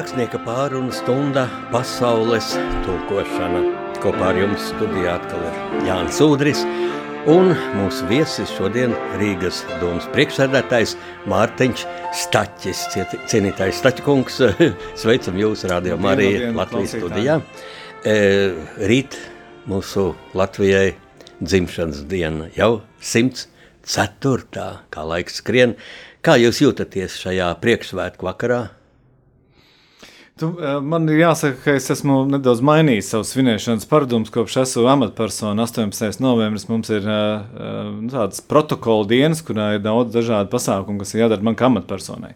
rakstnieka pārunu stunda pasaules tulkošana. Kopā ar jums studijā atkal ir Jānis Udris un mūsu viesis šodien Rīgas domas priekšsēdētājs Mārtiņš Staķis, cienītājs Staķkungs. Sveicam jūs, Radio Marija Latvijas studijā. E, rīt mūsu Latvijai dzimšanas diena jau 104. kā laiks skrien. Kā jūs jūtaties šajā priekšsvētku vakarā? Tu, eh, man ir jāsaka, ka es esmu nedaudz mainījis savu svinēšanas paradumus, kopš esmu amatpersona. 18. novembris mums ir uh, tāds protokola dienas, kurā ir daudz dažādu pasākumu, kas ir jādara man kā amatpersonai.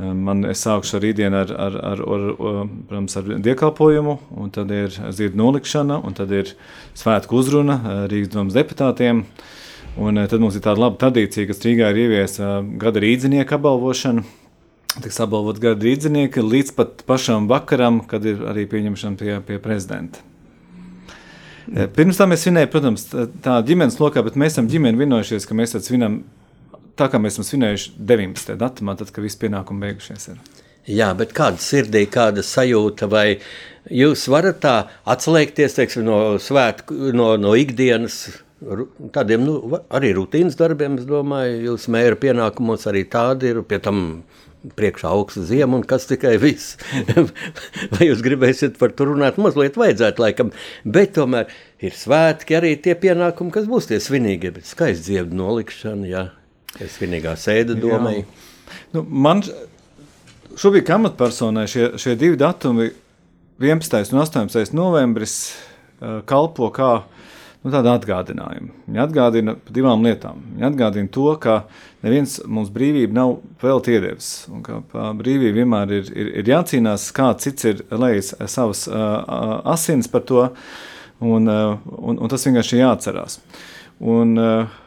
Man es sākšu rītdienu ar, ar, ar, ar, protams, ar dievkalpojumu, un tad ir zirga nolikšana, un tad ir svētku uzruna Rīgas domas deputātiem. Un tad mums ir tāda laba tradīcija, kas Rīgā ir ieviesta gada rīdzinieku apbalvošana tiks apbalvot gada rīznieki līdz pat pašam vakaram, kad ir arī pieņemšana pie, pie prezidenta. Mm. Pirms tam mēs svinējām, protams, tā ģimenes lokā, bet mēs esam ģimeni vienojušies, ka mēs svinam tā, kā mēs esam svinējuši 19. datumā, tad, kad viss pienākumi beigušies. Ir. Jā, bet kāda sirdī, kāda sajūta, vai jūs varat tā atslēgties teiksim, no svētku, no, no ikdienas, tādiem nu, arī rutīnas darbiem, es domāju, jūs mēra pienākumos arī tādi ir, pie tam priekšā augsta zima un kas tikai viss. Vai jūs gribēsiet par to runāt? Mazliet vajadzētu laikam, bet tomēr ir svētki arī tie pienākumi, kas būs tie svinīgie, bet skaisti dziebdu nolikšana, jā, svinīgā sēda domai. Nu, man šobrīd kā amatpersonai šie, šie divi datumi, 11. un 18. novembris, kalpo kā nu, tāda atgādinājuma. Viņa atgādina par divām lietām. Viņa atgādina to, ka neviens mums brīvību nav vēl iedevis, un ka brīvība vienmēr ir, ir, ir jācīnās, kā cits ir lejis savas uh, asinis par to, un, uh, un, un tas vienkārši jāatcerās. Un, uh,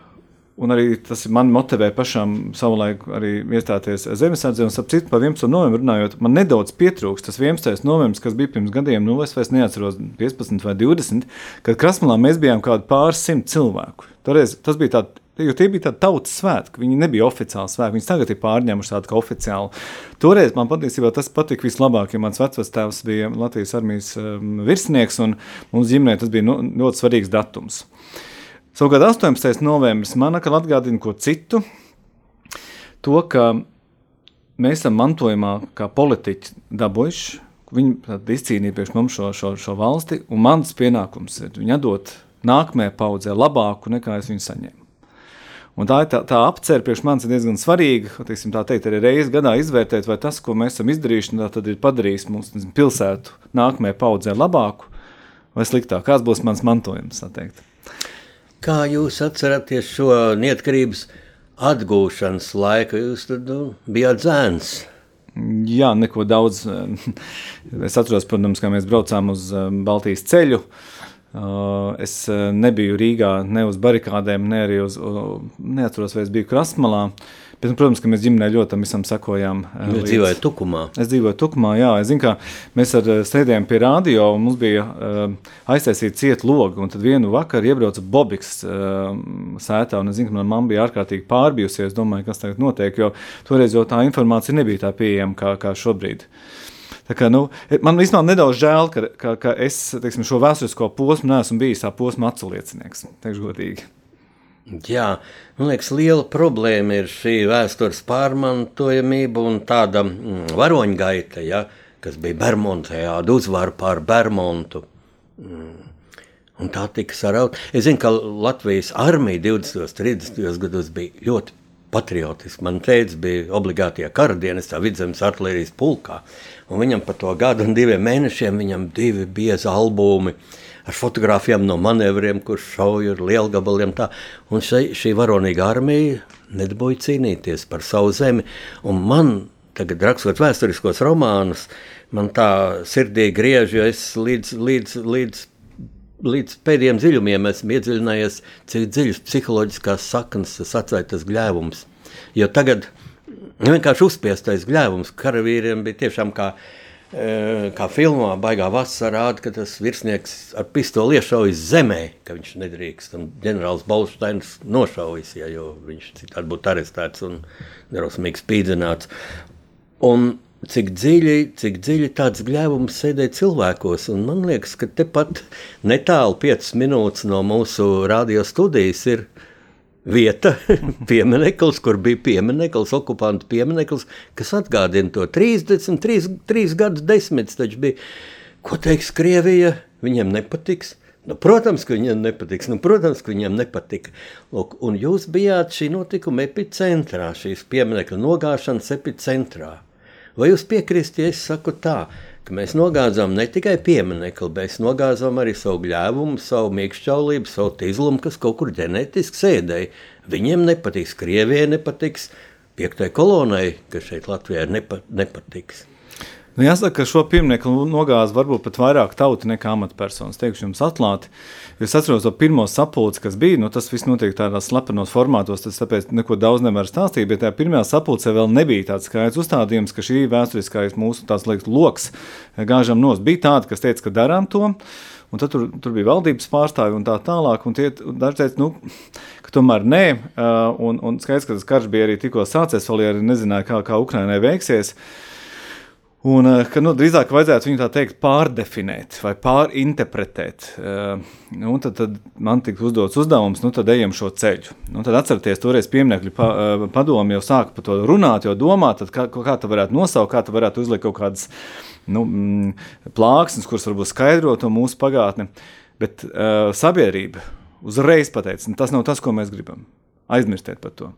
Un arī tas man motivē pašam savulaik arī iestāties zemesardzē. Un, ap citu, par 11. novembri runājot, man nedaudz pietrūkst tas 11. novembris, kas bija pirms gadiem, nu es vairs neatceros 15 vai 20, kad Krasmalā mēs bijām kādi pāris simt cilvēku. Toreiz tas bija tāds Jo tie bija tādi tautas svētki, viņi nebija oficiāli svētki. Viņi tagad ir pārņēmuši tādu kā oficiālu. Toreiz man patiesībā tas patika vislabāk, jo mans vecvectēvs bija Latvijas armijas um, virsnieks, un mums ģimenē tas bija no, ļoti svarīgs datums. Savukārt 18. novembris man atkal atgādina ko citu. To, ka mēs esam mantojumā kā politiķi dabūjuši, viņi izcīnīja priekš mums šo, šo, šo valsti, un mans pienākums ir viņu dot nākamajai paudzē labāku nekā es viņu saņēmu. Un tā, tā, tā apcere priekš manis ir diezgan svarīga. Teiksim, tā teikt, arī reizes gadā izvērtēt, vai tas, ko mēs esam izdarījuši, ir padarījis mūsu pilsētu nākamajai paudzē labāku vai sliktāku. Kāds būs mans mantojums? Kā jūs atceraties šo neatkarības atgūšanas laiku? Jūs tad nu, bijāt zēns. Jā, neko daudz. Es atceros, protams, kā mēs braucām uz um, Baltijas ceļu. Uh, es uh, nebiju Rīgā ne uz barikādēm, ne arī uz, neatceros, vai es biju Krasmalā. Bet, nu, protams, ka mēs ģimenē ļoti tam visam sekojām. Jūs dzīvojat Tukumā? Es dzīvoju Tukumā, jā. Es zinu, ka mēs ar eh, sēdējām pie rādio, un mums bija uh, aiztaisīta cieta loga, un tad vienu vakaru iebrauca Bobiks uh, sētā, un es zinu, ka man mamma bija ārkārtīgi pārbijusies, domāju, kas tagad notiek, jo toreiz jau tā informācija nebija tā pieejama kā, kā šobrīd. Tā kā, nu, man īstenībā nedaudz žēl, ka, ka, ka es teiksim, šo vēsturisko posmu neesmu bijis tā posma atsauliecinieks, teikšu godīgi. Jā, man liekas, liela problēma ir šī vēstures pārmantojamība un tāda mm, varoņgaita, ja, kas bija Bermontē, tāda uzvara pār Bermontu. Mm. Un tā tika sarauta. Es zinu, ka Latvijas armija 20. un 30. gados bija ļoti patriotiski. Man teica, bija obligātie kara dienestā vidzemes artilērijas pulkā. Un viņam par to gadu un diviem mēnešiem viņam divi biezi albumi uh, ar fotografijām no manevriem, kurš šauja ar lielgabaliem. Tā. Un šī, šī varonīga armija nedabūja cīnīties par savu zemi. Un man, tagad rakstot vēsturiskos romānus, man tā sirdī griež, jo es līdz, līdz, līdz, līdz pēdējiem dziļumiem esmu iedziļinājies, cik dziļas psiholoģiskās saknes atstāja tas gļēvums. Jo tagad vienkārši uzspiestais gļēvums karavīriem bija tiešām kā kā filmā Baigā vasarā rāda, ka tas virsnieks ar pistoli iešaujas zemē, ka viņš nedrīkst. Un ģenerālis Bolsteins nošaujas, ja, jo viņš citādi būtu arestēts un nerosmīgi spīdzināts. Un cik dziļi, cik dziļi tāds gļēvums sēdē cilvēkos. Un man liekas, ka tepat netālu 5 minūtes no mūsu radio studijas ir vieta, piemineklis, kur bija piemineklis, okupantu piemineklis, kas atgādina to 33 gadus desmitus. Taču bija, ko teiks Krievija, viņiem nepatiks. Nu, protams, ka viņiem nepatiks. Nu, protams, ka viņiem nepatika. Lūk, un jūs bijāt šī notikuma epicentrā, šīs pieminiektu nogāšanas epicentrā. Vai jūs piekrītat, ja es saku tā, ka mēs nogāzām ne tikai pieminiektu, bet nogāzām arī savu gļēvumu, savu mīkšķaulību, savu tīzlumu, kas kaut kur ģenētiski sēdēja. Viņiem nepatiks, Krievijai nepatiks, piektai kolonai, kas šeit Latvijā nepa, nepatiks. Nu, jāsaka, ka šo pieminiektu nogāza varbūt pat vairāk tauta nekā amatpersonas. Teikšu jums atklāti, jo es atceros to pirmo sapulci, kas bija. Nu, tas viss notiek tādās slepenos formātos, tas tāpēc neko daudz nevar stāstīt. Bet tajā pirmajā sapulcē vēl nebija tāds skaidrs uzstādījums, ka šī vēsturiskais mūsu tāds liekas loks gāžam nos. Bija tādi, kas teica, ka darām to. Un tad tur, tur bija valdības pārstāvi un tā tālāk. Un tie daži teica, nu, ka tomēr nē. Un, un skaidrs, ka tas karš bija arī tikko sācies, vēl arī nezināja, kā, kā Ukrainai veiksies. Uh, Un, eh, ka, nu, drīzāk vajadzētu viņu tā teikt, pārdefinēt vai pārinterpretēt. Uh, nu, tad, tad man tika uzdots uzdevums, nu, tad ejam šo ceļu. Nu, tad atcerieties, toreiz pieminiekļu pa, uh, padomu jau sāka par to runāt, jau domāt, kā, kā tā varētu nosaukt, kā tā varētu uzlikt kaut kādas nu, mm, plāksnes, kuras varbūt skaidrotu mūsu pagātni. Bet uh, sabiedrība uzreiz pateica, nu, tas nav tas, ko mēs gribam. Aizmirstiet par to.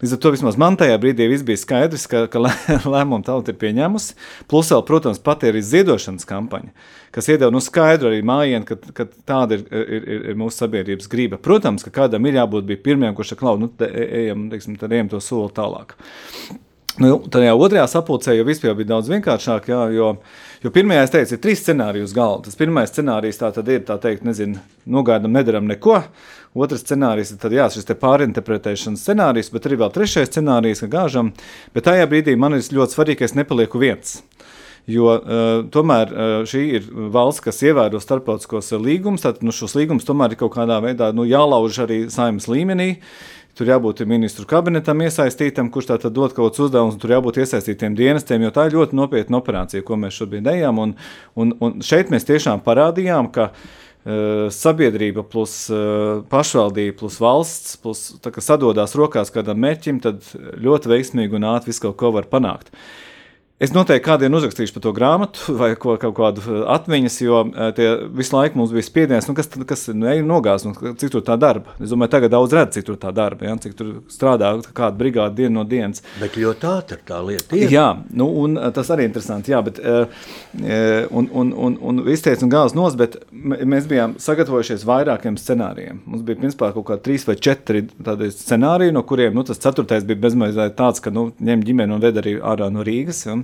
Līdz ar to vismaz man tajā brīdī bija skaidrs, ka, ka lēmumu tauta ir pieņēmusi. Plus, vēl, protams, pat ir ziedošanas kampaņa, kas iedeva nu, skaidru arī mājienu, ka, ka tāda ir, ir, ir, ir mūsu sabiedrības grība. Protams, ka kādam ir jābūt pirmajam, kurš saka, nu, te, e, ejam, teiksim, ejam to soli tālāk. Nu, tajā otrajā sapulcē jau vispār bija daudz vienkāršāk, jā, jo, jo pirmajā es teicu, ir trīs scenāriji uz galda. Tas pirmais scenārijs tā tad ir, tā teikt, nezinu, nogaidām, nedaram neko. Otrs scenārijs ir tad, jā, šis pārinterpretēšanas scenārijs, bet arī vēl trešais scenārijs, ka gāžam. Bet tajā brīdī man ir ļoti svarīgi, ka es nepalieku viens. Jo uh, tomēr uh, šī ir valsts, kas ievēro starptautiskos līgumus, tad nu, šos līgumus tomēr ir kaut kādā veidā nu, jālauž arī saimnes līmenī. Tur jābūt ministru kabinetam iesaistītam, kurš tā dod kaut kādus uzdevumus, tur jābūt iesaistītiem dienestiem, jo tā ir ļoti nopietna operācija, ko mēs šobrīd ejam. Un, un, un šeit mēs tiešām parādījām, ka uh, sabiedrība plus uh, pašvaldība plus valsts plus, sadodās rokās kādam mērķim, tad ļoti veiksmīgi un ātri visu kaut ko var panākt. Uh, Es noteikti kādiem uzrakstīšu par to grāmatu vai ko, kaut kādu uh, atmiņas, jo uh, tie visu laiku mums bija spiediens, nu, kas, kas nu, nogāz, nu, cik tur tā darba. Es domāju, tagad daudz redz, cik tur tā darba, ja, cik tur strādā kāda brigāde dienu no dienas. Bet ļoti ātri tā lieta ir. Jā, nu, un uh, tas arī interesanti, jā, bet, un, un, un, un viss teica un gāzes nos, bet mēs bijām sagatavojušies vairākiem scenārijiem. Mums bija, principā, kaut kā trīs vai četri tādi scenāriji, no kuriem, nu, tas ceturtais bija bezmazliet tāds, ka, nu, ņem ģimeni un ved arī ārā no Rīgas. Ja.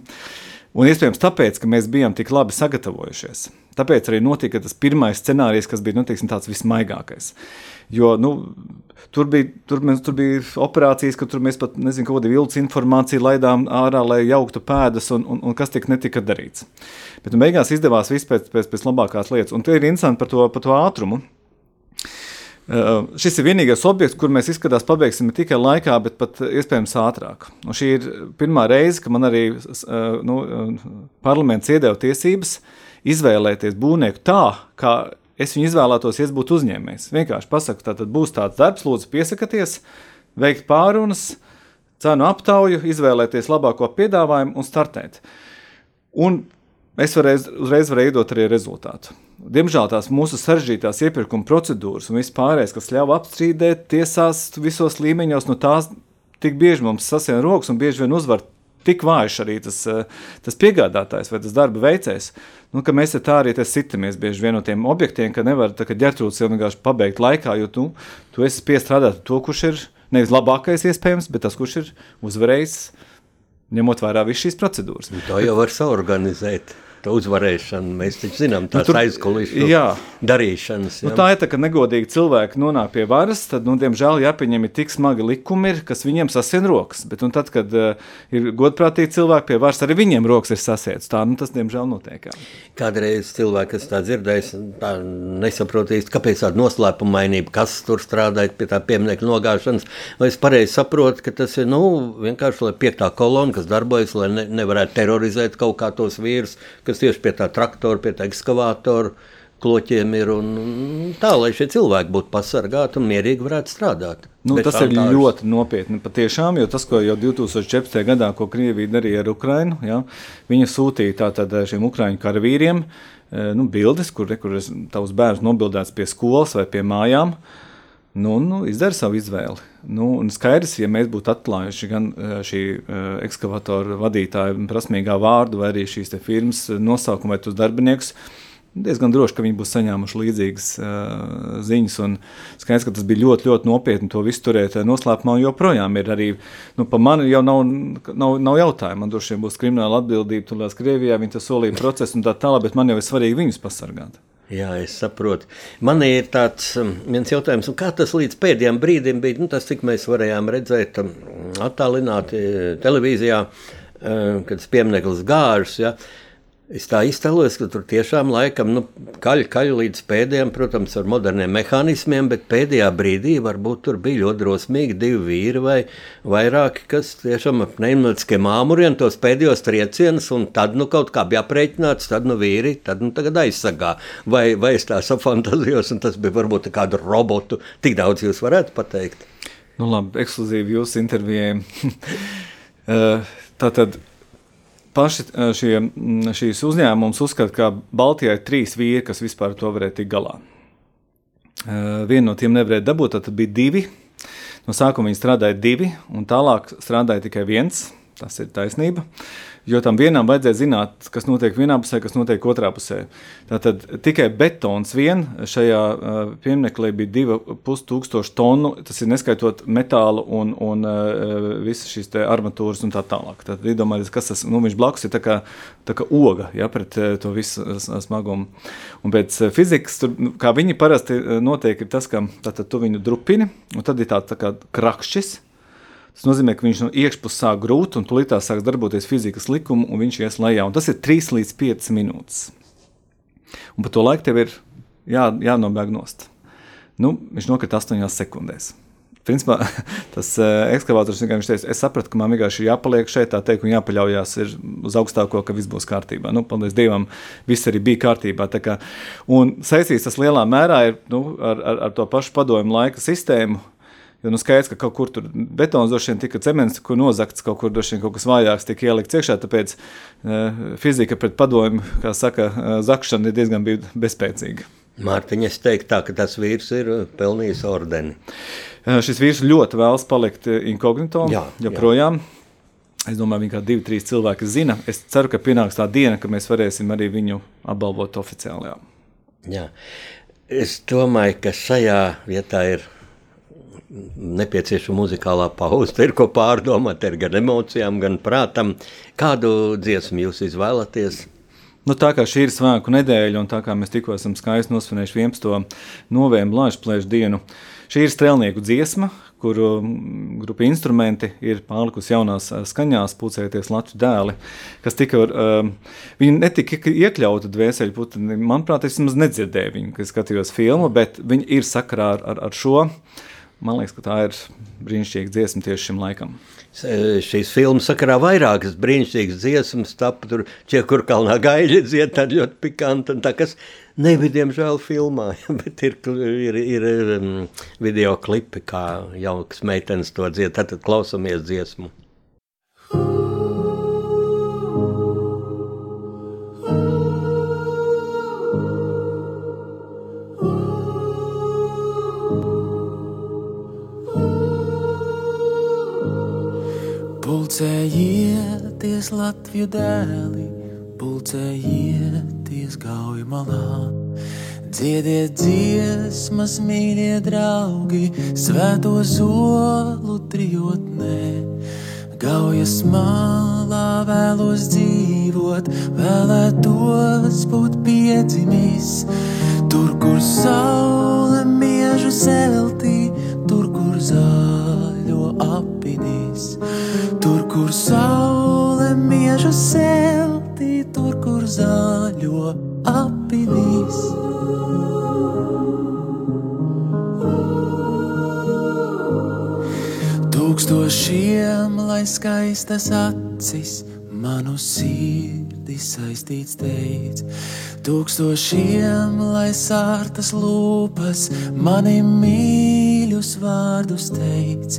Un iespējams, tāpēc, ka mēs bijām tik labi sagatavojušies. Tāpēc arī notika tas pirmais scenārijs, kas bija nu, teiksim, tāds vismaigākais. Jo nu, tur, bija, tur, mēs, tur bija operācijas, ka tur mēs pat nezinām, kādu vilcienu informāciju laidām ārā, lai jauktu pēdas, un, un, un kas tik netika darīts. Bet nu, beigās izdevās viss pēc, pēc, pēc labākās lietas. Un tie ir interesanti par to, par to ātrumu. Uh, šis ir vienīgais objekts, kur mēs izskatās pabeigsim ne tikai laikā, bet pat iespējams ātrāk. Un šī ir pirmā reize, kad man arī uh, nu, parlaments iedeva tiesības izvēlēties būvnieku tā, kā es viņu izvēlētos, ja es būtu uzņēmējs. Vienkārši pasaku, tā tad būs tāds darbs, lūdzu, piesakieties, veikt pārunas, cenu aptauju, izvēlēties labāko piedāvājumu un startēt. Un es varēs, uzreiz varēju iedot arī rezultātu. Diemžēl tās mūsu sarežģītās iepirkuma procedūras un viss pārējais, kas ļauj apstrīdēt tiesās visos līmeņos, no tās tik bieži mums sasien rokas un bieži vien uzvar tik vājš arī tas, eh, tas piegādātājs vai tas darba veicējs, nu, ka mēs tā arī sitamies bieži vien no tiem objektiem, ka nevar tā kā ģertrūds jau vienkārši pabeigt laikā, jo tu, tu esi piestrādāt to, kurš ir nevis labākais iespējams, bet tas, kurš ir uzvarējis, ņemot vērā visas šīs procedūras. To jau var saorganizēt. Uzvarēšanu. Mēs taču zinām tās nu, aizkulisku darīšanas. Nu, tā ir tā, ka negodīgi cilvēki nonāk pie varas, tad, nu, diemžēl, jāpieņem ir tik smagi likumi, ir, kas viņiem sasien rokas. Bet, un tad, kad uh, ir godprātīgi cilvēki pie varas, arī viņiem rokas ir sasiets. Tā, nu, tas, diemžēl, notiek. Jā. Kādreiz cilvēki, kas tā dzirdējis, tā nesaprot īsti, kāpēc tāda noslēpumainība, kas tur strādāja pie tā pieminiekta nogāšanas. Vai es pareizi saprotu, ka tas ir, nu, vienkārši, lai piektā kolona, kas darbojas, lai ne, nevarētu terorizēt kaut kā tos vīrus, kas tieši pie tā traktora, pie tā ekskavātora kloķiem ir. Un, tā, lai šie cilvēki būtu pasargāti un mierīgi varētu strādāt. Nu, tas ir tāžas. ļoti nopietni. Patiešām, jo tas, ko jau 2014. gadā, ko Krievija darīja ar Ukrajinu, ja, viņa sūtīja tātad šiem Ukrāņu karavīriem eh, nu, bildes, kur, kur tavs bērns nobildēts pie skolas vai pie mājām. Nu, nu, izdara savu izvēli. Nu, skaidrs, ja mēs būtu atklājuši gan eh, šī uh, ekskavatora vadītāja prasmīgā vārdu, vai arī šīs firmas nosaukumu vai tos darbiniekus, diezgan droši, ka viņi būs saņēmuši līdzīgas uh, ziņas. Skaidrs, ka tas bija ļoti, ļoti nopietni to visu turēt noslēpumā. Joprojām ir arī, nu, pa mani jau nav, nav, nav jautājumu. Man droši vien būs krimināla atbildība, turklāt Krievijā viņi to solīja procesu un tā tālāk, bet man jau ir svarīgi viņus pasargāt. Jā, es saprotu. Man ir tāds viens jautājums, kā tas līdz pēdējiem brīdim bija. Nu, tas, cik mēs varējām redzēt, attālināti televīzijā, kad tas piemineklis gāžas. Ja, Es tā iztēlojos, ka tur tiešām laikam nu, kaļ, kaļ līdz pēdējiem, protams, ar moderniem mehānismiem, bet pēdējā brīdī varbūt tur bija ļoti drosmīgi divi vīri vai vairāki, kas tiešām ap pneimatiskiem āmuriem tos pēdējos triecienus, un tad nu kaut kā bija aprēķināts, tad nu vīri, tad nu tagad aizsagā. Vai, vai es tā safantazījos, un tas bija varbūt kādu robotu, tik daudz jūs varētu pateikt? Nu labi, ekskluzīvi jūsu intervijai. Eh, tātad paši šie, šīs uzņēmums uzskata, ka Baltijā ir trīs vīri, kas vispār to varēja tikt galā. Vienu no tiem nevarēja dabūt, tad bija divi. No sākuma viņi strādāja divi, un tālāk strādāja tikai viens. Tas ir taisnība. Jo tam vienam vajadzēja zināt, kas notiek vienā pusē, kas notiek otrā pusē. Tātad tikai betons vien šajā uh, pieminekļā bija 2,5 tonu, tas ir neskaitot metālu un, un uh, visas šīs armatūras un tā tālāk. Tad iedomājieties, kas tas nu, blakus ir tā kā, tā kā oga ja, pret uh, to visu smagumu. Un pēc fizikas, tur, nu, kā viņi parasti notiek, ir tas, ka tātad tu viņu drupini, un tad ir tā, tā kā krakšķis, Tas nozīmē, ka viņš no iekšpuses sāk grūt, un tūlīt sāks darboties fizikas likumi, un viņš ies lejā. Un tas ir 3 līdz 5 minūtes. Un par to laiku tev ir jā, jānobēg nost. Nu, viņš nokrita 8 sekundēs. Principā tas uh, ekskavators vienkārši teica, es sapratu, ka man vienkārši ir jāpaliek šeit, tā teikt, un jāpaļaujas uz augstāko, ka viss būs kārtībā. Nu, paldies Dievam, viss arī bija kārtībā. Kā, un saistīts tas lielā mērā ir, nu, ar, ar, ar to pašu padomu laika sistēmu, Jo nu skaidrs, ka kaut kur tur betons droši vien tika cements, kur nozagts, kaut kur droši vien kaut kas vājāks tika ielikts iekšā, tāpēc uh, fizika pret padomu, kā saka, uh, zakšana ir diezgan bezspēcīga. Mārtiņa, es teiktu tā, ka tas vīrs ir pelnījis ordeni. Šis vīrs ļoti vēlas palikt inkognito, jā, joprojām. Jā. Es domāju, ka divi, trīs cilvēki zina. Es ceru, ka pienāks tā diena, kad mēs varēsim arī viņu apbalvot oficiāli. Jā. Es domāju, ka šajā vietā ir nepieciešama muzikālā pauze. Ir ko pārdomāt, ir gan emocijām, gan prātam. Kādu dziesmu jūs izvēlaties? Nu, tā kā šī ir svētku nedēļa, un tā kā mēs tikko esam skaisti nosvinējuši 11. novembra Latvijas dienu, šī ir strēlnieku dziesma, kuru grupa instrumenti ir pārlikusi jaunās skaņās, pūcēties Latvijas dēli, kas tika, uh, viņi netika iekļauti dvēseli putni, manuprāt, es maz nedzirdēju viņu, kad skatījos filmu, bet viņi ir sakarā ar, ar, ar šo. Man liekas, ka tā ir brīnišķīga dziesma tieši šim laikam. Šīs filmas sakarā vairākas brīnišķīgas dziesmas, tāpat tur ķekurkalnā gaļa dzied, tā ļoti pikanti, un tā kas nebija, diemžēl, filmā, bet ir, ir, ir um, video klipi, kā jaukas meitenes to dzied, tad klausamies dziesmu. Pulcējieties Latviju dēli, pulcējieties gauju malā. Dziediet dziesmas, mīļie draugi, svēto zolu trijotnē. gaujas malā vēlos dzīvot, vēlētos būt piedzimis. Tur, kur saule miežu zeltī, tur, kur zaļo apinīs. Tur, kur saule miežu zeltī, tur, kur zaļo apinīs. Tūkstošiem, lai skaistas acis, manu sirdi saistīts teic. Tūkstošiem, lai sārtas lūpas, mani mīļus vārdus teic.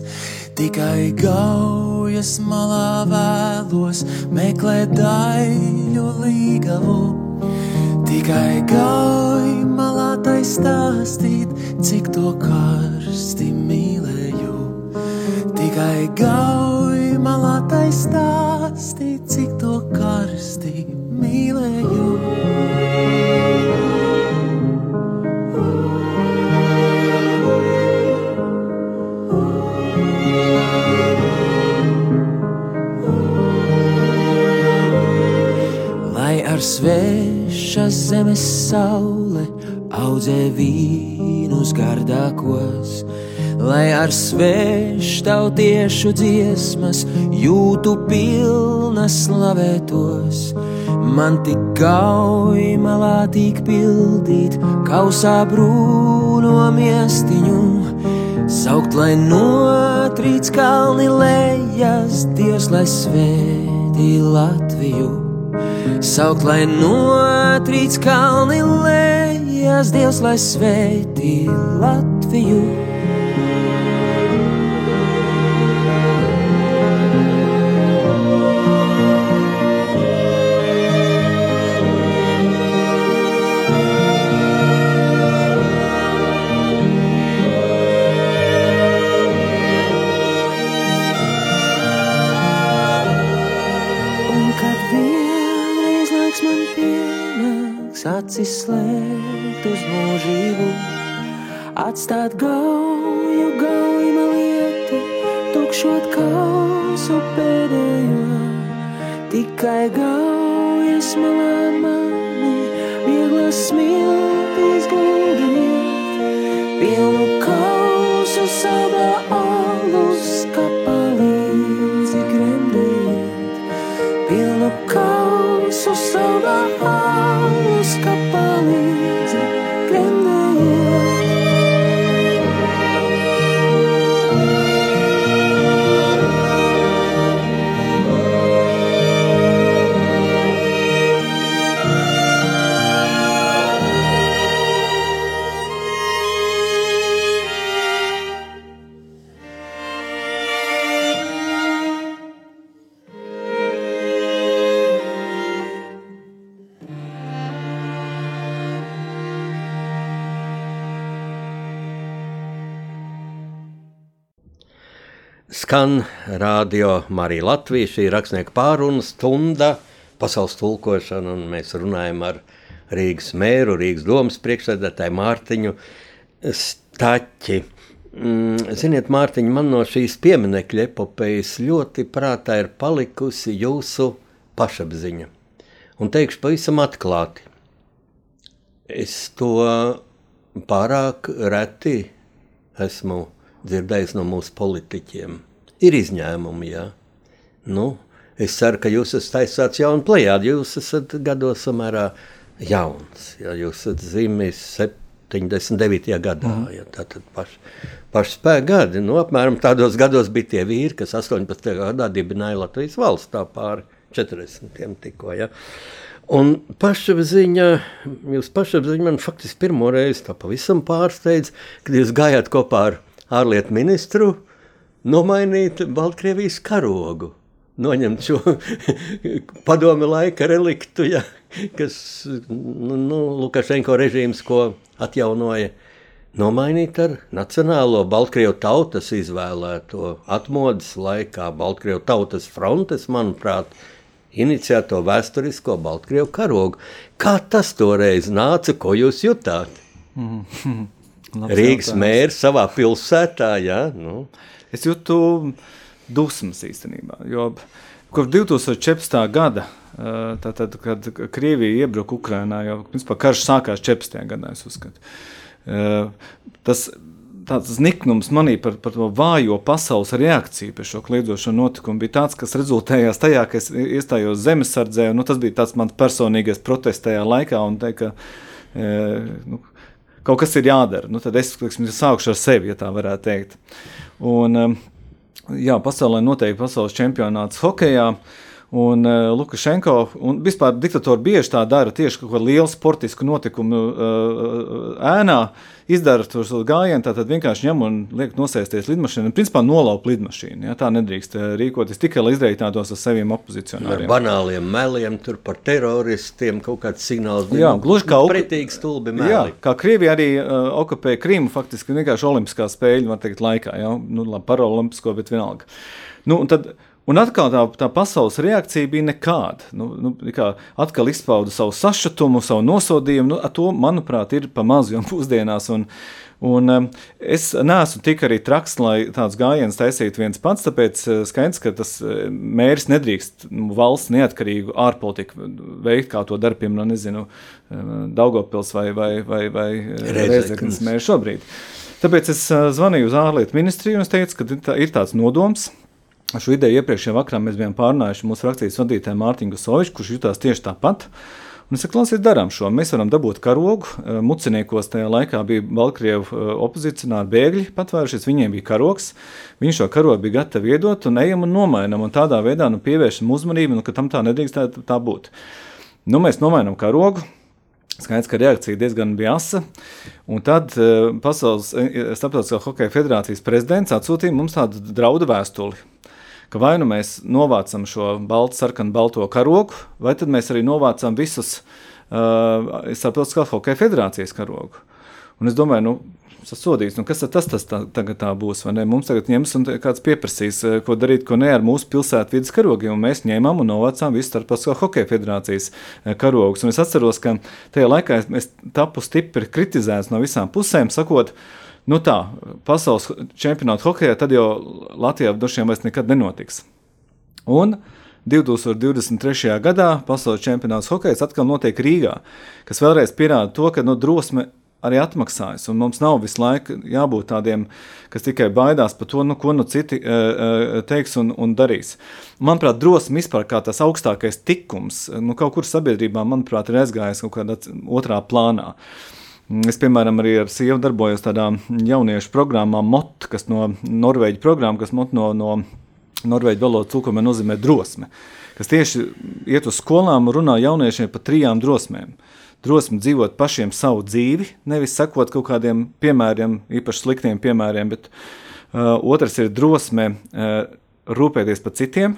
Tikai gaujas malā vēlos meklēt daļu līgavu. Tikai gauj malā tai stāstīt, cik to karsti mīlēju. Tikai gauj malā tai stāstīt, cik to karsti mīlēju. Ar svešas zemes saule audzē vīnus gardākos, lai ar sveštautiešu dziesmas jūtu pilnas slavētos. Man tik gauj malā tik pildīt, kausā brūno miestiņu, saukt, lai notrīc kalni lejas, Dievs, lai svētī Latviju. Saukt, lai notrīc kalni lejas, Dievs, lai svētī Latviju. Atstāt gauju, gauju lietu, tukšot kausu pēdējo. Tikai gaujas malā Skan radio Marija Latvija, šī ir rakstnieka pārunu stunda, pasaules tulkošana, un mēs runājam ar Rīgas mēru, Rīgas domas priekšsēdētāju Mārtiņu Staķi. Mm, Ziniet, Mārtiņ, man no šīs pieminekļa epopejas ļoti prātā ir palikusi jūsu pašapziņa. Un teikšu pavisam atklāti, es to pārāk reti esmu dzirdējis no mūsu politiķiem. Ir izņēmumi, jā. Nu, es ceru, ka jūs esat aizsācis jaunu plējādi. Jūs esat gados samērā jauns. Jā, jūs esat dzimis 79. gadā. Mm. Jā, tātad paši, paši spēka gadi. Nu, apmēram tādos gados bija tie vīri, kas 18. gadā dibināja Latvijas valsts tā pāri 40. tikko. Jā. Un pašapziņa, jūs pašapziņa man faktiski pirmo reizi tā pavisam pārsteidz, kad jūs gājāt kopā ar ārlietu ministru nomainīt Baltkrievijas karogu. Noņemt šo padomi laika reliktu, ja, kas nu, nu, Lukašenko režīms, ko atjaunoja, nomainīt ar Nacionālo Baltkrievu tautas izvēlēto atmodas laikā Baltkrievu tautas frontes, manuprāt, iniciēto vēsturisko Baltkrievu karogu. Kā tas toreiz nāca, ko jūs jutāt? Labs Rīgas mērs savā pilsētā, jā, nu, Es jūtu dusmas īstenībā. Jo kopš 2014. gada, tad, tad, kad Krievija iebruka Ukrajinā, jau principā, karš sākās 14. gadā, es uzskatu. Tas tāds niknums manī par, par to vājo pasaules reakciju pret šo kliedzošo notikumu bija tāds, kas rezultējās tajā, ka es iestājos zemesardzē. Nu, tas bija tāds mans personīgais protests tajā laikā. Un, te, ka, e, nu, kaut kas ir jādara. Nu, tad es teiksim, sākšu ar sevi, ja tā varētu teikt. Un, e, jā, pasaulē noteikti pasaules čempionāts hokeja. Un uh, Lukašenko un vispār diktatori bieži tā dara tieši kaut kādu lielu sportisku notikumu uh, ēnā. Izdara to gājienu, tad vienkārši ņem un liek nosēsties lidmašīnā. Principā nolaup lidmašīnu. Ja? Tā nedrīkst rīkoties tikai lai izreikinātos ar saviem opozicionāriem. Ar banāliem meliem, tur par teroristiem kaut kāds signāls. Jā, gluži kā pretīgi stulbi meli. Jā, kā Krievija arī uh, okupēja Krīmu faktiski vienkārši olimpiskā spēļu, var teikt, laikā. Ja? Nu, labi, paraolimpisko, bet vienalga. Nu, un tad, uh, Un atkal tā, tā pasaules reakcija bija nekāda. Nu, nu, atkal izpauda savu sašutumu, savu nosodījumu. Nu, to, manuprāt, ir pa maz jau pusdienās. Un, un um, es neesmu tik arī traks, lai tāds gājiens taisītu viens pats. Tāpēc uh, skaidrs, ka tas uh, mērķis nedrīkst nu, valsts neatkarīgu ārpolitiku veikt, kā to dara, piemēram, nezinu, uh, Daugopils vai, vai, vai, vai Reizeknas mērķis šobrīd. Tāpēc es zvanīju uz ārlietu ministriju un es teicu, ka ir tāds nodoms Šo ideju iepriekšējā vakarā mēs bijām pārnājuši mūsu frakcijas vadītāju Mārtiņu Soviču, kurš jutās tieši tāpat. Un es saku, darām šo. Mēs varam dabūt karogu. Eh, muciniekos tajā laikā bija Baltkrievu eh, opozicionāri bēgļi patvērušies, viņiem bija karogs. Viņi šo karogu bija gatavi iedot un ejam un nomainam. Un tādā veidā nu, pievēršam uzmanību, nu, ka tam tā nedrīkst tā, tā būt. Nu, mēs nomainām karogu. Skaidrs, ka reakcija diezgan bija asa. Un tad uh, Pasaules Starptautiskā hokeja federācijas prezidents atsūtīja mums tādu draudu vēstuli ka vai nu mēs novācam šo baltu, sarkanu, balto karogu, vai tad mēs arī novācam visus uh, starptautiskās hokeja federācijas karogu. Un es domāju, nu, sasodīts. Nu, kas tas, tas tā, tagad tā būs? Mums tagad ņems un kāds pieprasīs, uh, ko darīt, ko ne ar mūsu pilsētvidas karogiem. Un mēs ņēmām un novācām visu starptautiskā hokeja federācijas uh, karogus. Un es atceros, ka tajā laikā es tapu stipri kritizēts no visām pusēm, sakot, uh, Nu tā, pasaules čempionāta hokeja tad jau Latvijā droši vien vairs nekad nenotiks. Un 2023. gadā pasaules čempionāts hokeja atkal notiek Rīgā, kas vēlreiz pierāda to, ka no nu, drosme arī atmaksājas. Un mums nav visu laiku jābūt tādiem, kas tikai baidās par to, nu, ko nu citi uh, teiks un, un darīs. Manuprāt, drosme vispār kā tas augstākais tikums, nu, kaut kur sabiedrībā, manuprāt, ir aizgājis kaut kādā otrā plānā. Uh, Es, piemēram, arī ar sievu darbojos tādā jauniešu programmā MOT, kas no Norvēģijas programmas, kas MOT no, no Norvēģijas valodas tulkojumā nozīmē drosme, kas tieši iet uz skolām un runā jauniešiem par trijām drosmēm. Drosme dzīvot pašiem savu dzīvi, nevis sekot kaut kādiem piemēriem, īpaši sliktiem piemēriem, bet uh, otrs ir drosme uh, rūpēties par citiem,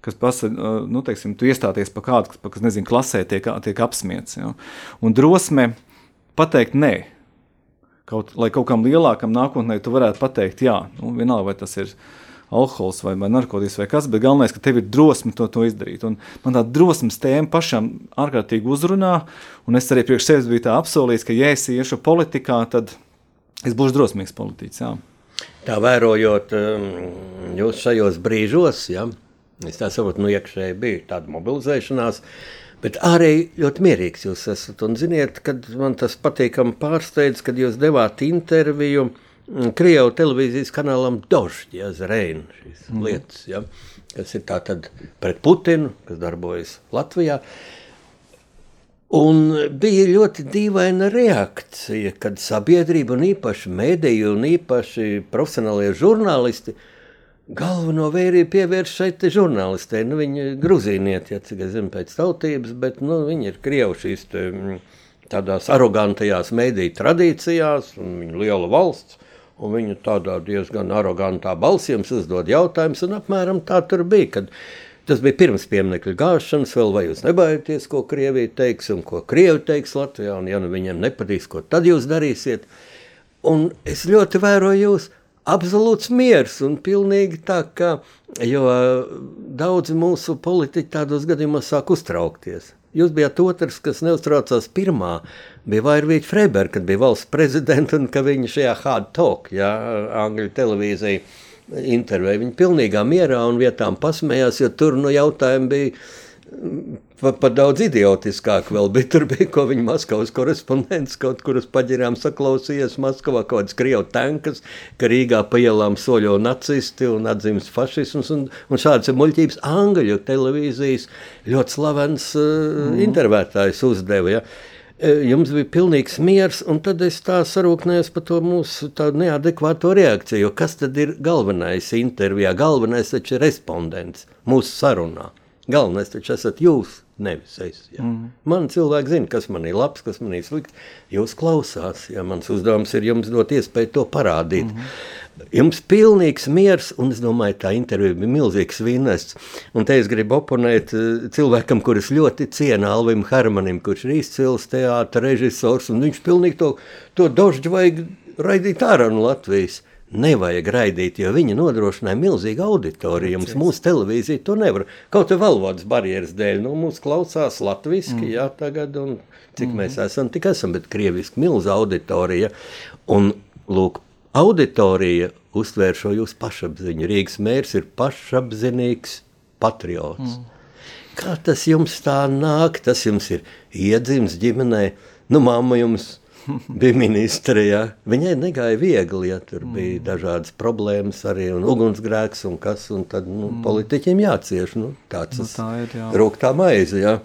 kas pasaka, uh, nu, teiksim, tu iestāties par kādu, kas, kas nezinu, klasē tiek, tiek apsmiets. Ja? Un drosme uh, pateikt nē. Kaut, lai kaut kam lielākam nākotnē tu varētu pateikt, jā, nu, vienalga vai tas ir alkohols vai, vai narkotikas vai kas, bet galvenais, ka tev ir drosme to, to izdarīt. Un man tā drosmes tēma pašam ārkārtīgi uzrunā, un es arī priekš sevis biju tā apsolījis, ka, ja es iešu politikā, tad es būšu drosmīgs politiķis. Jā. Tā vērojot um, jūs šajos brīžos, ja, es tā saprotu, nu iekšēji bija tāda mobilizēšanās, uh, Bet arī ļoti mierīgs jūs esat. Un ziniet, kad man tas patīkami pārsteidz, kad jūs devāt interviju mm, Krievijas televīzijas kanālam Dožģi, Zreina, šīs mm. lietas, ja, kas ir tātad pret Putinu, kas darbojas Latvijā. Un bija ļoti dīvaina reakcija, kad sabiedrība un īpaši mediji un īpaši profesionālie žurnālisti uh, galveno vērību pievērš šeit žurnālistē. Nu, viņa ir gruzīnieti, ja cik es zinu, pēc tautības, bet nu, viņi ir krievi šīs te, mm, tādās arogantajās mediju tradīcijās, un viņa liela valsts. Un viņa tādā diezgan arogantā balsī jums uzdod jautājumus, un apmēram tā tur bija. Kad tas bija pirms pieminiektu gāšanas, vēl vai jūs nebaidieties, ko Krievija teiks, un ko Krievi teiks Latvijā, un ja nu viņiem nepatiks, ko tad jūs darīsiet. Un es ļoti vēroju jūs, absolūts miers un pilnīgi tā, ka, daudzi mūsu politiķi tādos gadījumos sāk uztraukties. Jūs bijāt otrs, kas neuztraucās pirmā, bija Vairvīķa Freiberga, kad bija valsts prezidenta un ka viņa šajā hard talk, jā, Angļu televīzija, intervijā. Viņi pilnīgā mierā un vietām pasmējās, jo tur nu, jautājumi bija pat pa daudz idiotiskāk vēl bija. Tur bija ko viņa Maskavas korespondents kaut kur uz paģirām saklausījies Maskavā, kaut kāds Krievu tankas, ka Rīgā pa ielām soļo nacisti un atzīmes fašisms un, un šādas muļķības Angļu televīzijas ļoti slavens uh, mm. intervētājs uzdeva. Ja. Jums bija pilnīgs miers, un tad es tā sarūknējos par to mūsu neadekvāto reakciju. Kas tad ir galvenais intervijā? Galvenais taču ir respondents mūsu sarunā. Galvenais taču esat jūs, nevis es. Ja. Mm. Man cilvēki zina, kas man ir labs, kas man ir slikts. Jūs klausās, ja mans uzdevums ir jums dot iespēju to parādīt. Mm. Jums ir pilnīgs miers, un es domāju, tā intervija bija milzīgs vīnests. Un te es gribu oponēt uh, cilvēkam, kurus ļoti cienu Alvim Harmanim, kurš ir izcils teātra režisors, un viņš pilnīgi to, to dožģi vajag raidīt ārā no Latvijas nevajag raidīt, jo viņi nodrošināja milzīgu auditoriju. Mums mūsu televīzija to nevar. Kaut arī valodas barjeras dēļ, nu, mums klausās latviešu, mm. jā, tagad, un cik mm. mēs esam, tik esam, bet krieviski milza auditorija. Un, lūk, auditorija uztvēr šo jūsu pašapziņu. Rīgas mērs ir pašapzinīgs patriots. Mm. Kā tas jums tā nāk? Tas jums ir iedzimis ģimenē. Nu, mamma jums bija ministre. Ja. Viņai negāja viegli, ja tur mm. bija dažādas problēmas, arī un ugunsgrēks, un kas, un tad nu, mm. politiķiem jācieš. Nu, tāds nu, tā ir. Jā. Rūktā maize. Ja.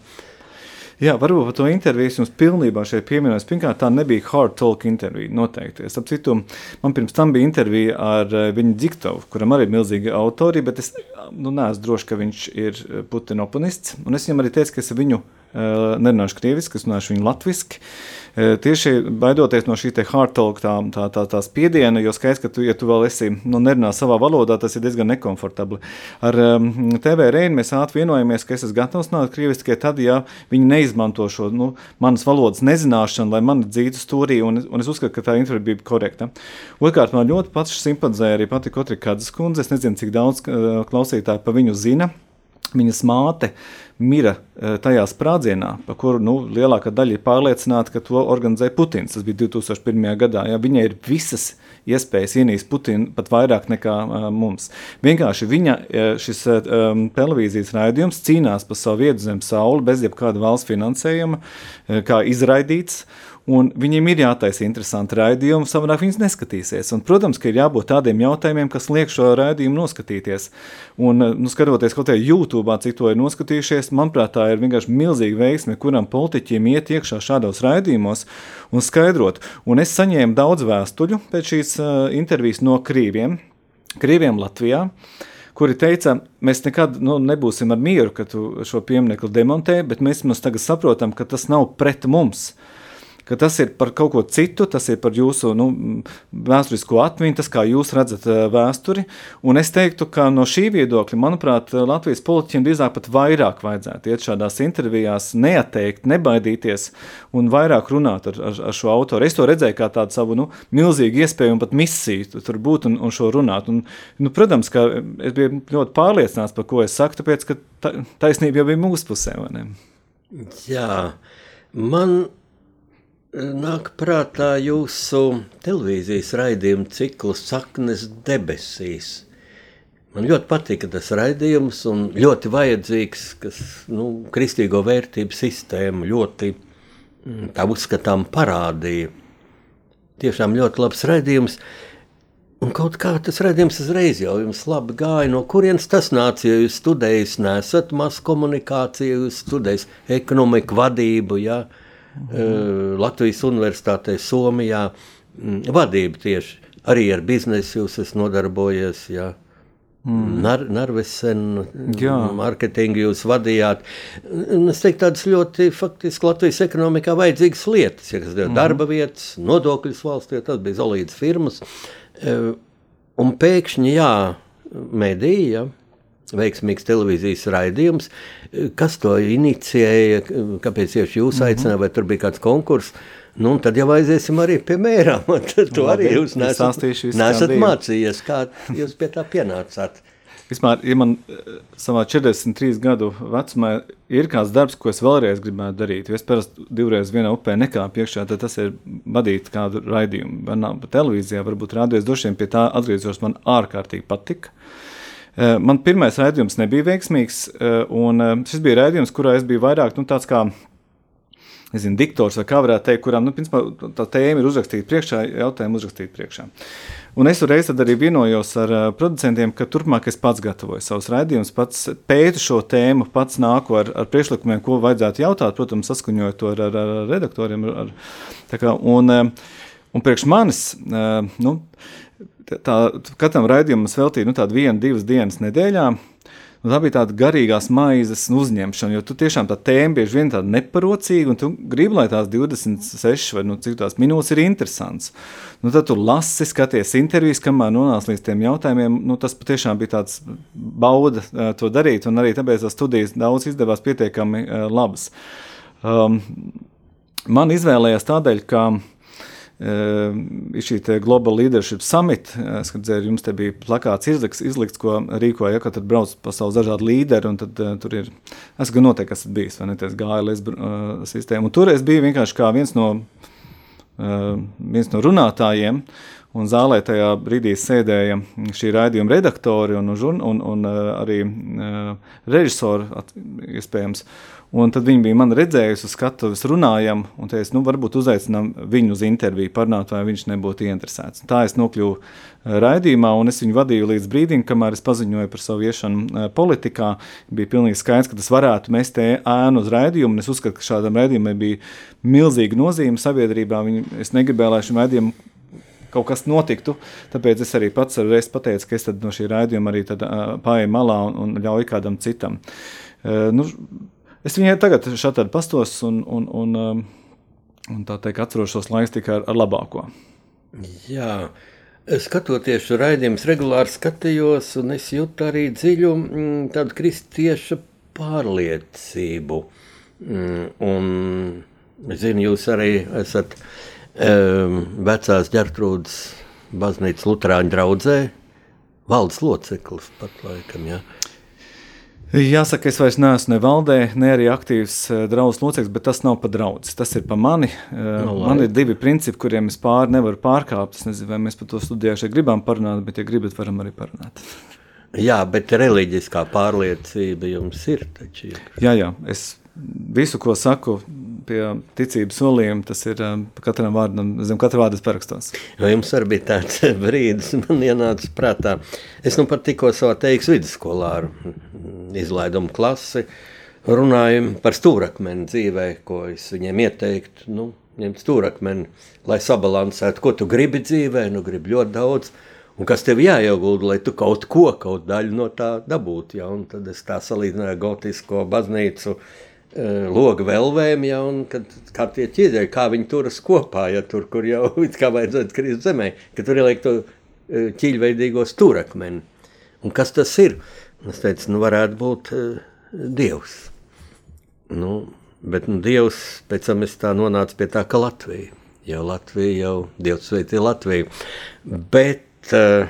Jā, varbūt par to interviju jums pilnībā šeit pieminēs. Pirmkārt, tā nebija hard talk intervija. Noteikti. Es citu, man pirms tam bija intervija ar eh, viņu Dziktovu, kuram arī ir milzīga autorija, bet es nu, neesmu drošs, ka viņš ir eh, Putina oponists. Un es viņam arī teicu, ka es viņu uh, nerunāšu krieviski, es runāšu viņu latviski. Uh, tieši baidoties no šī hard talk, tā, tā, tā, tā spiediena, jo skaidrs, ka tu, ja tu vēl esi, nu, nerunā savā valodā, tas ir diezgan nekomfortabli. Ar um, TV Reini mēs ātri vienojamies, ka es esmu gatavs nākt krieviski tikai tad, ja viņi neizmanto šo nu, manas valodas nezināšanu, lai mani dzītu stūrī, un, un es uzskatu, ka tā intervija bija korekta. Otrkārt, man ļoti pats simpatizēja arī pati Kotrika Kadzes kundze, es nezinu, cik daudz klausītāji pa viņu zina, viņas māte, mira eh, tajā sprādzienā, par kuru nu, lielākā daļa ir pārliecināta, ka to organizēja Putins. Tas bija 2001. gadā. Ja, viņai ir visas iespējas ienīst Putinu pat vairāk nekā uh, mums. Vienkārši viņa šis um, televīzijas raidījums cīnās par savu vietu zem sauli bez jebkāda valsts finansējuma, kā izraidīts. Un viņiem ir jātaisa interesanti raidījumi, savādāk viņas neskatīsies. Un, protams, ka ir jābūt tādiem jautājumiem, kas liek šo raidījumu noskatīties. Un, nu, skatoties kaut kādā YouTube, cik to ir noskatījušies, manuprāt, tā ir vienkārši milzīga veiksme, kuram politiķiem iet iekšā šādos raidījumos un skaidrot. Un es saņēmu daudz vēstuļu pēc šīs uh, intervijas no krīviem, krīviem Latvijā kuri teica, mēs nekad nu, nebūsim ar mieru, ka tu šo pieminiektu demontē, bet mēs tagad saprotam, ka tas nav pret mums ka tas ir par kaut ko citu, tas ir par jūsu nu, vēsturisko atmiņu, tas kā jūs redzat eh, vēsturi. Un es teiktu, ka no šī viedokļa, manuprāt, Latvijas politiķiem drīzāk pat vairāk vajadzētu iet šādās intervijās, neatteikt, nebaidīties un vairāk runāt ar, ar, ar šo autoru. Es to redzēju kā tādu savu nu, milzīgu iespēju un pat misiju tur būt un, un šo runāt. Un, nu, protams, ka es biju ļoti pārliecināts par ko es saku, tāpēc, ka ta, taisnība jau bija mūsu pusē. Jā, man Nāk prātā jūsu televīzijas raidījuma cikls Saknes debesīs. Man ļoti patika tas raidījums un ļoti vajadzīgs, kas nu, kristīgo vērtību sistēmu ļoti mm, tā uzskatām parādīja. Tiešām ļoti labs raidījums. Un kaut kā tas redzējums uzreiz jau jums labi gāja. No kurienes tas nāca? Ja jūs studējat, nesat masu komunikāciju, jūs studējat ekonomiku, vadību. Ja? Uh, mm. Latvijas Universitātē, Somijā. Mm, vadība tieši arī ar biznesu jūs esat nodarbojies. Jā. Mm. Nar, Narvesen, mārketingu jūs vadījāt. Es teiktu, tādas ļoti faktiski Latvijas ekonomikā vajadzīgas lietas, ja kas ir mm. darba vietas, nodokļus valstī, tas bija Zolīdas firmas. E, un pēkšņi, jā, medija, veiksmīgs televīzijas raidījums. Kas to inicijēja, kāpēc tieši jūs mhm. aicinājāt, vai tur bija kāds konkurss? Nu, tad jau aiziesim arī pie mērām. To arī jūs nesat, nesat mācījies, kā jūs pie tā pienācāt. Vispār, ja man eh, savā 43 gadu vecumā ir kāds darbs, ko es vēlreiz gribētu darīt, jo es parasti divreiz vienā upē nekāpu iekšā, tad tas ir vadīt kādu raidījumu. Man televīzijā, varbūt rādījos droši vien pie tā atgriezos, man ārkārtīgi patika. Eh, man pirmais raidījums nebija veiksmīgs, eh, un šis bija raidījums, kurā es biju vairāk nu, tāds kā nezinu, diktors, vai kā varētu teikt, kurām nu, principā, tā tēma ir uzrakstīta priekšā, jautājumu uzrakstīta priekšā. Un es reiz arī vienojos ar producentiem, ka turpmāk es pats gatavoju savus raidījumus, pats pētu šo tēmu, pats nāku ar, ar priekšlikumiem, ko vajadzētu jautāt, protams, saskaņojot to ar, ar, ar redaktoriem. Ar, kā, un, un priekš manis, uh, nu, tā, katram raidījumam es veltīju nu, tādu vienu, divas dienas nedēļā. Nu, tā bija tāda garīgās maizes uzņemšana, jo tu tiešām tā tēma bieži vien tāda neparocīga, un tu gribi, lai tās 26 vai nu, cik tās minūtes ir interesants. Nu, tad tu lasi, skaties intervijas, kamēr nonāc līdz tiem jautājumiem. Nu, tas patiešām bija tāds bauda uh, to darīt, un arī tāpēc tās studijas daudz izdevās pietiekami uh, labas. Um, man izvēlējās tādēļ, ka Ehm, ir šī Global Leadership Summit. Es redzēju, jums te bija plakāts izlikts, izlikts ko rīkoja, ja, kad brauc pasaules dažādi līderi, tad uh, tur ir, es gan noteikti esat bijis, vai ne, tas GLS uh, sistēma. Un tur es biju vienkārši kā viens no, uh, viens no runātājiem, un zālē tajā brīdī sēdēja šī raidījuma redaktori un, un, un, un arī uh, režisori, iespējams. Uh, Un tad viņi bija man redzējusi uz skatuves, runājam, un teica, nu, varbūt uzaicinām viņu uz interviju, parunāt, vai viņš nebūtu interesēts. Tā es nokļuvu raidījumā, un es viņu vadīju līdz brīdim, kamēr es paziņoju par savu iešanu politikā. Bija pilnīgi skaidrs, ka tas varētu mest ēnu uz raidījumu, un es uzskatu, ka šādam raidījumam bija milzīga nozīme sabiedrībā. Viņi, es negribēju, lai šim raidījumam kaut kas notiktu. Tāpēc es arī pats reiz pateicu, ka es no šī raidījuma arī uh, pārēju malā un, un ļauju kādam citam. Uh, nu, Es viņai tagad šādi pastos un, un, un, um, un tā teikt, atceros šos laikus tikai ar, ar labāko. Jā. Skatoties šo raidījumu, regulāri skatījos, un es jūtu arī dziļu mm, tādu kristiešu pārliecību. Mm, un zinu, jūs arī esat um, vecās ģertrūdas baznīcas luterāņu draudzē, valdes loceklis pat laikam. Ja? Jāsaka, es vairs neesmu ne valdē, ne arī aktīvs uh, draugs loceklis, bet tas nav pa draugs. Tas ir pa mani. Uh, no, man ir divi principi, kuriem es pāri nevaru pārkāpt. Es nezinu, vai mēs par to studijā šeit gribam parunāt, bet, ja gribat, varam arī parunāt. Jā, bet reliģiskā pārliecība jums ir. Taču. Jā, jā, es visu, ko saku pie ticības solījuma, tas ir um, katram vārdam, zem katra vārda parakstos. Vai jums arī bija tāds brīdis, man ienāca prātā, es nu pat tikko savā teiks vidusskolā ar izlaidumu klasi, runājam par stūrakmeni dzīvē, ko es viņiem ieteiktu, nu, ņemt stūrakmeni, lai sabalansētu, ko tu gribi dzīvē, nu gribi ļoti daudz, un kas tev jāiegulda, lai tu kaut ko, kaut daļu no tā dabūtu, ja, un tad es tā salīdzināju gotisko baznīcu, Eh, loga velvēm, ja, un kad, kā tie ķieģeļi, kā viņi turas kopā, ja tur, kur jau kā vajadzētu krist zemē, ka tur ieliek to eh, ķīļveidīgo stūrakmeni. Un kas tas ir? Es teicu, nu varētu būt uh, Dievs. Nu, bet nu, Dievs, pēc tam es tā nonācu pie tā, ka Latvija, jau Latvija, jau Dievs sveitī Latviju. Bet uh,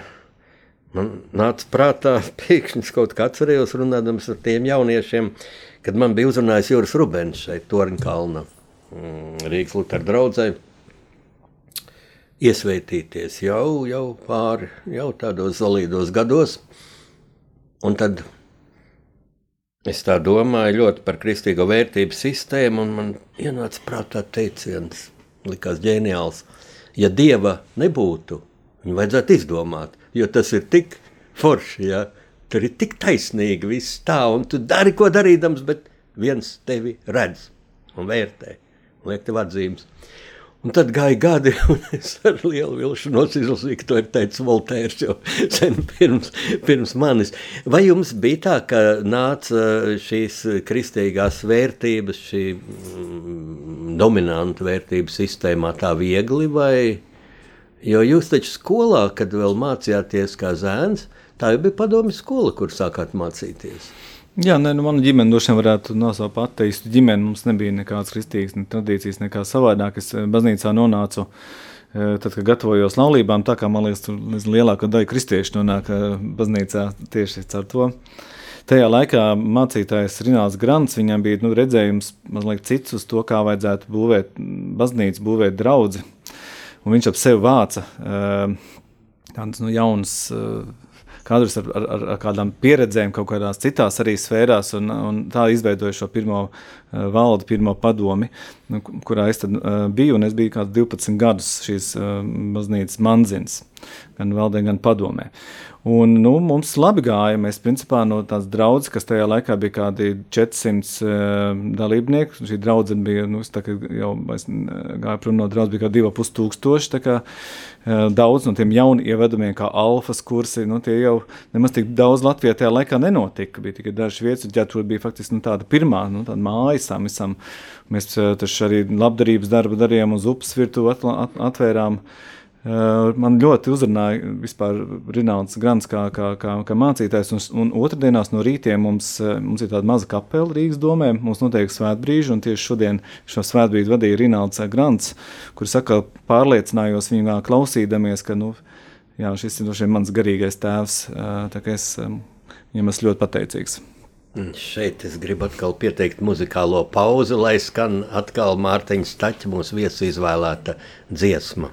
man nāca prātā, pēkšņi kaut kā atcerējos runādams ar tiem jauniešiem, uh, kad man bija uzrunājis Juris Rubens šeit, Torņkalna, mm, Rīgas Lutera draudzē, iesvētīties jau, jau pāri, jau tādos solīdos gados. Un tad es tā domāju ļoti par kristīgo vērtību sistēmu, un man ienāca prātā teiciens, likās ģeniāls. Ja Dieva nebūtu, viņu vajadzētu izdomāt, jo tas ir tik forši, ja, Tur ir tik taisnīgi viss tā, un tu dari, ko darīdams, bet viens tevi redz un vērtē un liek tev atzīmes. Un tad gāja gadi, un es ar lielu vilšanos izlasīju, ka to ir teicis Voltērs jau sen pirms, pirms manis. Vai jums bija tā, ka nāca šīs kristīgās vērtības, šī mm, dominanta vērtību sistēmā tā viegli, vai? Jo jūs taču skolā, kad vēl mācījāties kā zēns, Tā jau bija padomju skola, kur sākāt mācīties. Jā, nē, nu, mana ģimene droši vien varētu nosaukt ateistu ģimeni. Mums nebija nekādas kristīgas ne tradīcijas, nekā savādāk. Es eh, baznīcā nonācu, eh, tad, kad gatavojos laulībām, tā kā man liekas, tur lielākā daļa kristiešu nonāk eh, baznīcā tieši caur to. Tajā laikā mācītājs Rināls Grants, viņam bija nu, redzējums mazliet cits uz to, kā vajadzētu būvēt baznīcu, būvēt draudzi. Un viņš ap sevi vāca tādas nu, jaunas kadrus ar, ar, ar kādām pieredzēm, kaut kādās citās arī sfērās, un, un tā izveidoja šo pirmo uh, valdi, pirmo padomi, nu, kurā es tad, uh, biju, un es biju kāds 12 gadus šīs uh, baznīcas manzins, gan valdē, gan padomē. Un, nu, mums labi gāja. Mēs principā no tās draudzes, kas tajā laikā bija kādi 400 uh, dalībnieki, šī draudzene bija, nu, tā, jau gāja prom no draudzes, bija kā 2,5 tūkstoši. Kā, uh, daudz no tiem jauniem ievedumiem, kā alfas kursi, nu, tie jau nemaz tik daudz Latvijā tajā laikā nenotika. Bija tikai dažas vietas, un tur bija faktiski nu, tāda pirmā nu, tāda mājas tam visam. Mēs uh, arī labdarības darbu darījām uz upes virtuvi at, at, atvērām. Uh, Eh, man ļoti uzrunāja vispār Rinalds Grants kā, kā, kā, kā mācītājs, un, un otrdienās no rītiem mums, eh, mums ir tāda maza kapela Rīgas domē, mums notiek svētbrīži, un tieši šodien šo svētbrīdi vadīja Rinalds Grants, kur saka, pārliecinājos viņā klausīdamies, ka, nu, jā, šis ir no mans garīgais tēvs, eh, tā kā es viņam esmu ļoti pateicīgs. Šeit es gribu atkal pieteikt muzikālo pauzi, lai skan atkal Mārtiņa Staķa mūsu viesu izvēlēta dziesma.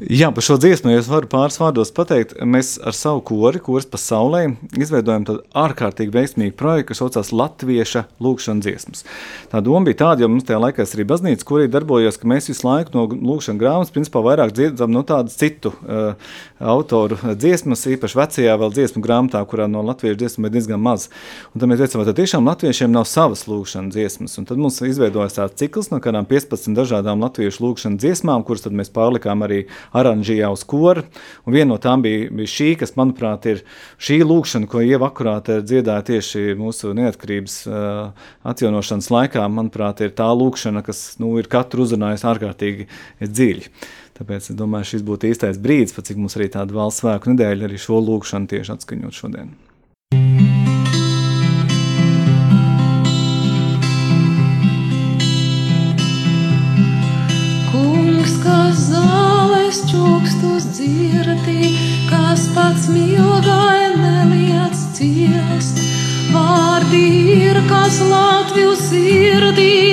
Jā, par šo dziesmu, ja es varu pāris vārdos pateikt, mēs ar savu kori, kuras pasaulē, izveidojam tādu ārkārtīgi veiksmīgu projektu, kas saucās Latvieša lūkšanas dziesmas. Tā doma bija tāda, jo mums tajā laikā arī baznīca, kurī darbojos, ka mēs visu laiku no lūkšanas grāmatas, principā vairāk dziedam no tādas citu uh, autoru dziesmas, īpaši vecajā vēl dziesmu grāmatā, kurā no latviešu dziesmu ir diezgan maz. Un tad mēs teicām, ka tiešām latviešiem nav savas lūkšanas dziesmas. Un tad mums izveidojās tāds cikls no kādām 15 dažādām latviešu lūkšanas dziesmām, kuras tad mēs pārlikām arī aranžījā uz koru. Un viena no tām bija, bija šī, kas, manuprāt, ir šī lūkšana, ko Ieva akurāt dziedāja tieši mūsu neatkarības uh, atjaunošanas laikā. Manuprāt, ir tā lūkšana, kas nu, ir katru uzrunājusi ārkārtīgi dziļi. Tāpēc es domāju, šis būtu īstais brīdis, cik mums arī tāda valsts svētku nedēļa, arī šo lūkšanu tieši atskaņot šodien. Zāles čukstus dzirdi, kas pats milgai neliec ciest. Vārdi ir, kas Latviju sirdī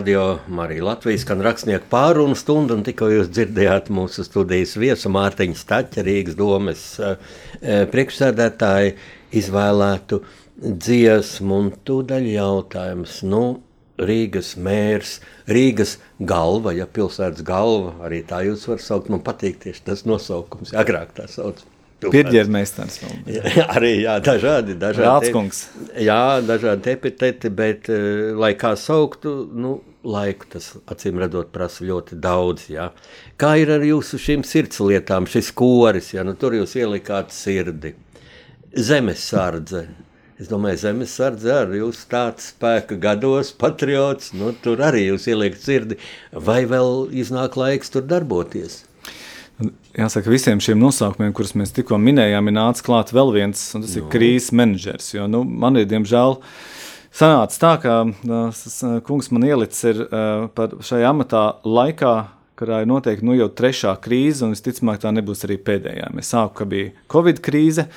radio Marija Latvijas rakstnieku pārunu stundu, un tikko jūs dzirdējāt mūsu studijas viesu Mārtiņu Staķa, Rīgas domes eh, eh, priekšsēdētāju izvēlētu dziesmu, un tūdaļ jautājums, nu, Rīgas mērs, Rīgas galva, ja pilsētas galva, arī tā jūs var saukt, man patīk tieši tas nosaukums, agrāk tā sauc. Pirģermeistars. Jā, arī jā, dažādi, dažādi Rādskungs. Jā, dažādi epiteti, bet, eh, lai kā sauktu, nu, laiku tas acīm redzot prasa ļoti daudz. Jā. Kā ir ar jūsu šīm sirdslietām, šis koris, ja nu, tur jūs ielikāt sirdi? Zemesardze. Es domāju, zemesardze arī jūs tāds spēka gados, patriots, nu, tur arī jūs ieliekat sirdi. Vai vēl iznāk laiks tur darboties? Jāsaka, visiem šiem nosaukumiem, kurus mēs tikko minējām, ir nācis klāt vēl viens, un tas no. ir krīzes menedžers. Jo, nu, man ir, diemžēl, sanāca tā, ka tas kungs man ielicis ir par šajā amatā laikā, kurā ir noteikti nu, jau trešā krīze, un visticamāk tā nebūs arī pēdējā. Mēs sāku, ka bija Covid krīze.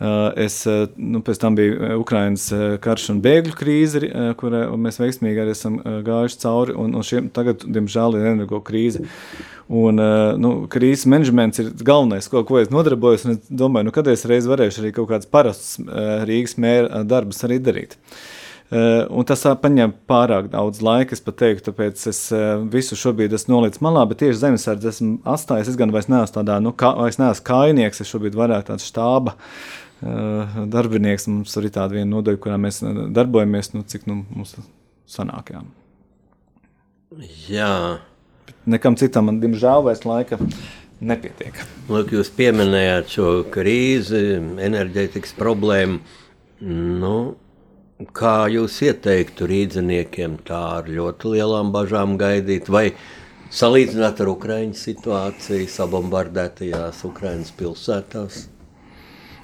Es, nu, pēc tam bija Ukraiņas karš un bēgļu krīze, kurai mēs veiksmīgi arī esam gājuši cauri. Un, un šiem, tagad, diemžēl, ir energo krīze. Un, nu, krīzes menedžments ir galvenais, ko, ko es nodarbojos. Es domāju, nu, kad es reiz varēšu arī kaut kādus parastus Rīgas mēra darbus arī darīt. Un tas paņem pārāk daudz laika, es pat teiktu, tāpēc es visu šobrīd esmu nolicis malā, bet tieši zemesardze esmu atstājis. Es gan vairs neesmu tādā, nu, kā, vairs neesmu kājnieks, es šobrīd vairāk tāds štāba darbinieks. Mums ir tāda viena nodaļa, kurā mēs darbojamies, nu, cik nu, mums sanāk. Jā. jā. nekam citam man, diemžēl, vairs laika nepietiek. Lūk, jūs pieminējāt šo krīzi, enerģētikas problēmu. Nu, kā jūs ieteiktu rīzniekiem tā ar ļoti lielām bažām gaidīt, vai salīdzināt ar Ukraiņu situāciju sabombardētajās Ukraiņas pilsētās?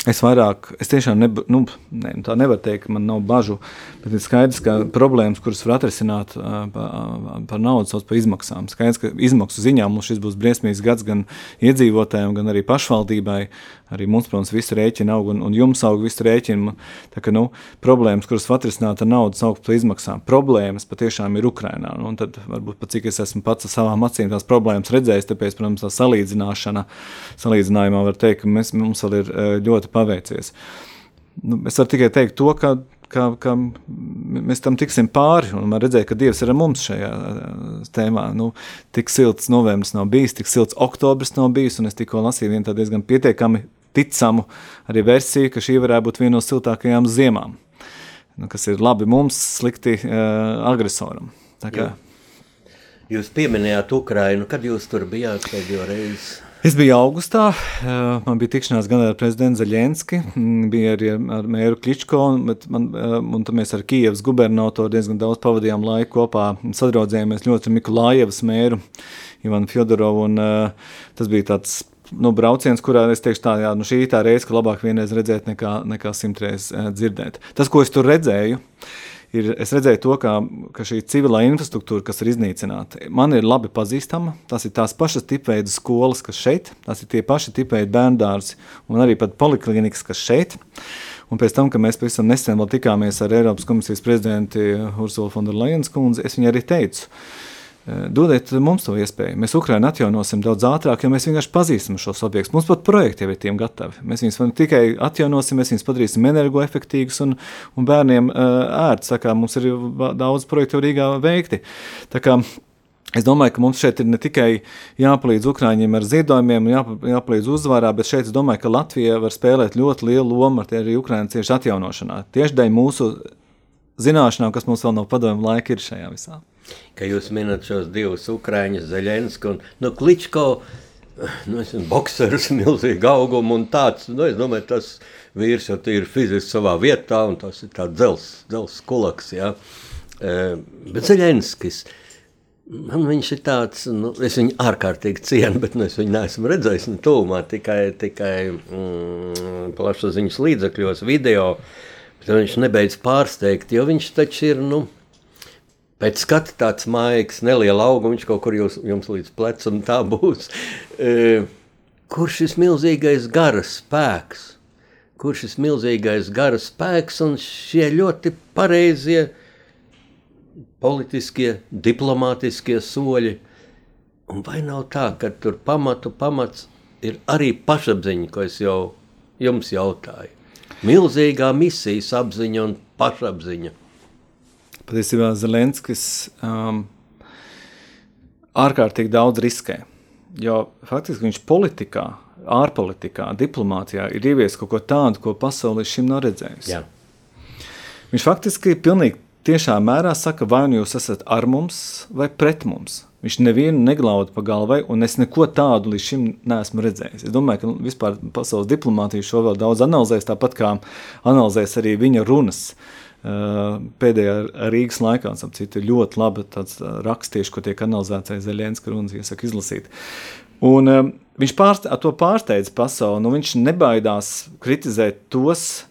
Es vairāk, es tiešām neb, nu, ne, tā nevaru teikt, ka man nav bažu, bet ir skaidrs, ka problēmas, kuras var atrisināt par, par naudu, sauc par izmaksām. Skaidrs, ka izmaksu ziņā mums šis būs briesmīgs gads gan iedzīvotājiem, gan arī pašvaldībai. Arī mums, protams, viss rēķina aug, un, un jums aug viss rēķina. Tā kā nu, problēmas, kuras var atrisināt ar naudu, sauc par izmaksām. Problēmas patiešām ir Ukrainā. Nu, tad varbūt pat cik es esmu pats ar savām acīm tās problēmas redzējis, tāpēc, protams, tā salīdzināšana, salīdzinājumā var teikt, ka mēs, mums vēl ir ļoti paveicies. Nu, es varu tikai teikt to, ka ka, ka mēs tam tiksim pāri. Man redzēja, ka Dievs ir ar mums šajā tēmā. Nu, tik silts novembris nav bijis, tik silts oktobris nav bijis, un es tikko lasīju vienu diezgan pietiekami ticamu arī versiju, ka šī varētu būt viena no siltākajām ziemām. Nu, kas ir labi mums, slikti uh, agresoram. Jā. Jūs pieminējāt Ukrainu, kad jūs tur bijāt pēdējo reizi? Es biju augustā, man bija tikšanās gan ar prezidentu Zaļenski, bija arī ar, mēru Kličko, bet man, un tad mēs ar Kijevas gubernatoru diezgan daudz pavadījām laiku kopā, sadraudzējāmies ļoti ar Mikulājevas mēru Ivanu Fjodorovu, un tas bija tāds nu, brauciens, kurā es teikšu, tā, jā, nu, šī ir tā reize, ka labāk vienreiz redzēt, nekā, nekā simtreiz eh, dzirdēt. Tas, ko es tur redzēju, ir, es redzēju to, ka, ka šī civilā infrastruktūra, kas ir iznīcināta, man ir labi pazīstama. Tas ir tās pašas tipveida skolas, kas šeit, tās ir tie paši tipveida bērndārzi un arī pat poliklinikas, kas šeit. Un pēc tam, kad mēs pavisam nesen tikāmies ar Eiropas komisijas prezidentu Ursulu Fonderlejenas kundzi, es viņai arī teicu, Eh, dodiet mums to iespēju. Mēs Ukraiņu atjaunosim daudz ātrāk, jo mēs vienkārši pazīstam šos objektus. Mums pat projekti jau ir tiem gatavi. Mēs viņus tikai atjaunosim, mēs viņus padarīsim energoefektīgus un, un bērniem uh, ērts. Mums ir daudz projektu Rīgā veikti. Es domāju, ka mums šeit ir ne tikai jāpalīdz Ukrāņiem ar ziedojumiem, jāpa, jāpalīdz uzvarā, bet šeit es domāju, ka Latvija var spēlēt ļoti lielu lomu arī Ukrāņu cieši atjaunošanā. Tieši dēļ mūsu zināšanām, kas mums vēl no padomju laika ir šajā visā ka jūs minat šos divus ukrāņus, Zelenski un nu, Kličko. Nu, es esmu boxers, milzīgi augums un tāds. Nu, es domāju, tas vīrs jau ir fiziski savā vietā, un tas ir tāds dzels, dzels kulaks. Ja? E, bet Zelenskis, man viņš ir tāds, nu, es viņu ārkārtīgi cienu, bet nu, es viņu neesmu redzējis ne tūmā, tikai, tikai mm, plašsaziņas līdzekļos, video. Viņš nebeidz pārsteigt, jo viņš taču ir, nu, Pēc skata tāds maigs, neliela auga, viņš kaut kur jūs, jums līdz plecam tā būs. E, kur šis milzīgais gara spēks? Kur šis milzīgais gara spēks un šie ļoti pareizie politiskie, diplomātiskie soļi? Un vai nav tā, ka tur pamatu pamats ir arī pašapziņa, ko es jau jums jautāju? Milzīgā misijas apziņa un pašapziņa patiesībā Zelenskis um, ārkārtīgi daudz riskē. Jo faktiski viņš politikā, ārpolitikā, diplomātijā ir ieviesis kaut ko tādu, ko pasaule līdz šim nav redzējusi. Jā. Viņš faktiski pilnīgi tiešā mērā saka, vai nu jūs esat ar mums vai pret mums. Viņš nevienu neglauda pa galvai, un es neko tādu līdz šim neesmu redzējis. Es domāju, ka vispār pasaules diplomātija šo vēl daudz analizēs, tāpat kā analizēs arī viņa runas. Uh, pēdējā Rīgas laikā, ap citu, ir ļoti laba rakstieši, ko tiek analizēts aiz Zelenska runas, iesaku izlasīt. Un, um, viņš pārste, to pārsteidz pasauli, nu, viņš nebaidās kritizēt tos,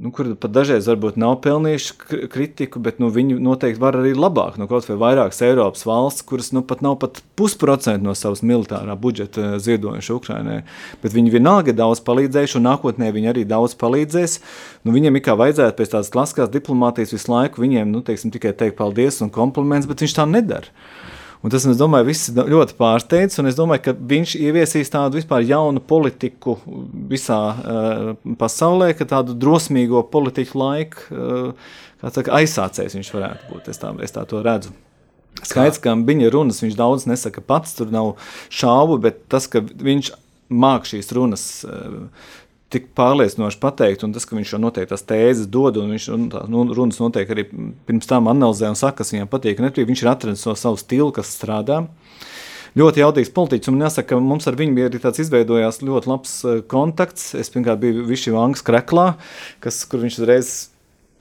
nu, kur pat dažreiz varbūt nav pelnījuši kritiku, bet nu, viņi noteikti var arī labāk. Nu, kaut vai vairākas Eiropas valsts, kuras nu, pat nav pat pusprocentu no savas militārā budžeta ziedojuši Ukrainai, bet viņi vienalga daudz palīdzējuši, un nākotnē viņi arī daudz palīdzēs. Nu, viņiem ir kā vajadzētu pēc tādas klasiskās diplomātijas visu laiku viņiem nu, teiksim, tikai teikt paldies un kompliments, bet viņš tā nedara. Un tas, es domāju, viss ļoti pārsteidz, un es domāju, ka viņš ieviesīs tādu vispār jaunu politiku visā uh, pasaulē, ka tādu drosmīgo politiku laiku, uh, kā saka, aizsācējs viņš varētu būt. Es tā, es tā to redzu. Skaidrs, ka viņa runas viņš daudz nesaka pats, tur nav šaubu, bet tas, ka viņš māk šīs runas uh, tik pārliecinoši pateikt, un tas, ka viņš jau noteikti tās tēzes dod, un viņš un tā, nu, runas noteikti arī pirms tam analizē un saka, kas viņam patīk, nepatīk, viņš ir atradzis to savu stilu, kas strādā. Ļoti jaudīgs politiķis, un jāsaka, ka mums ar viņu bija arī tāds izveidojās ļoti labs eh, kontakts. Es pirmkārt biju Višķi Vangas kreklā, kas, kur viņš uzreiz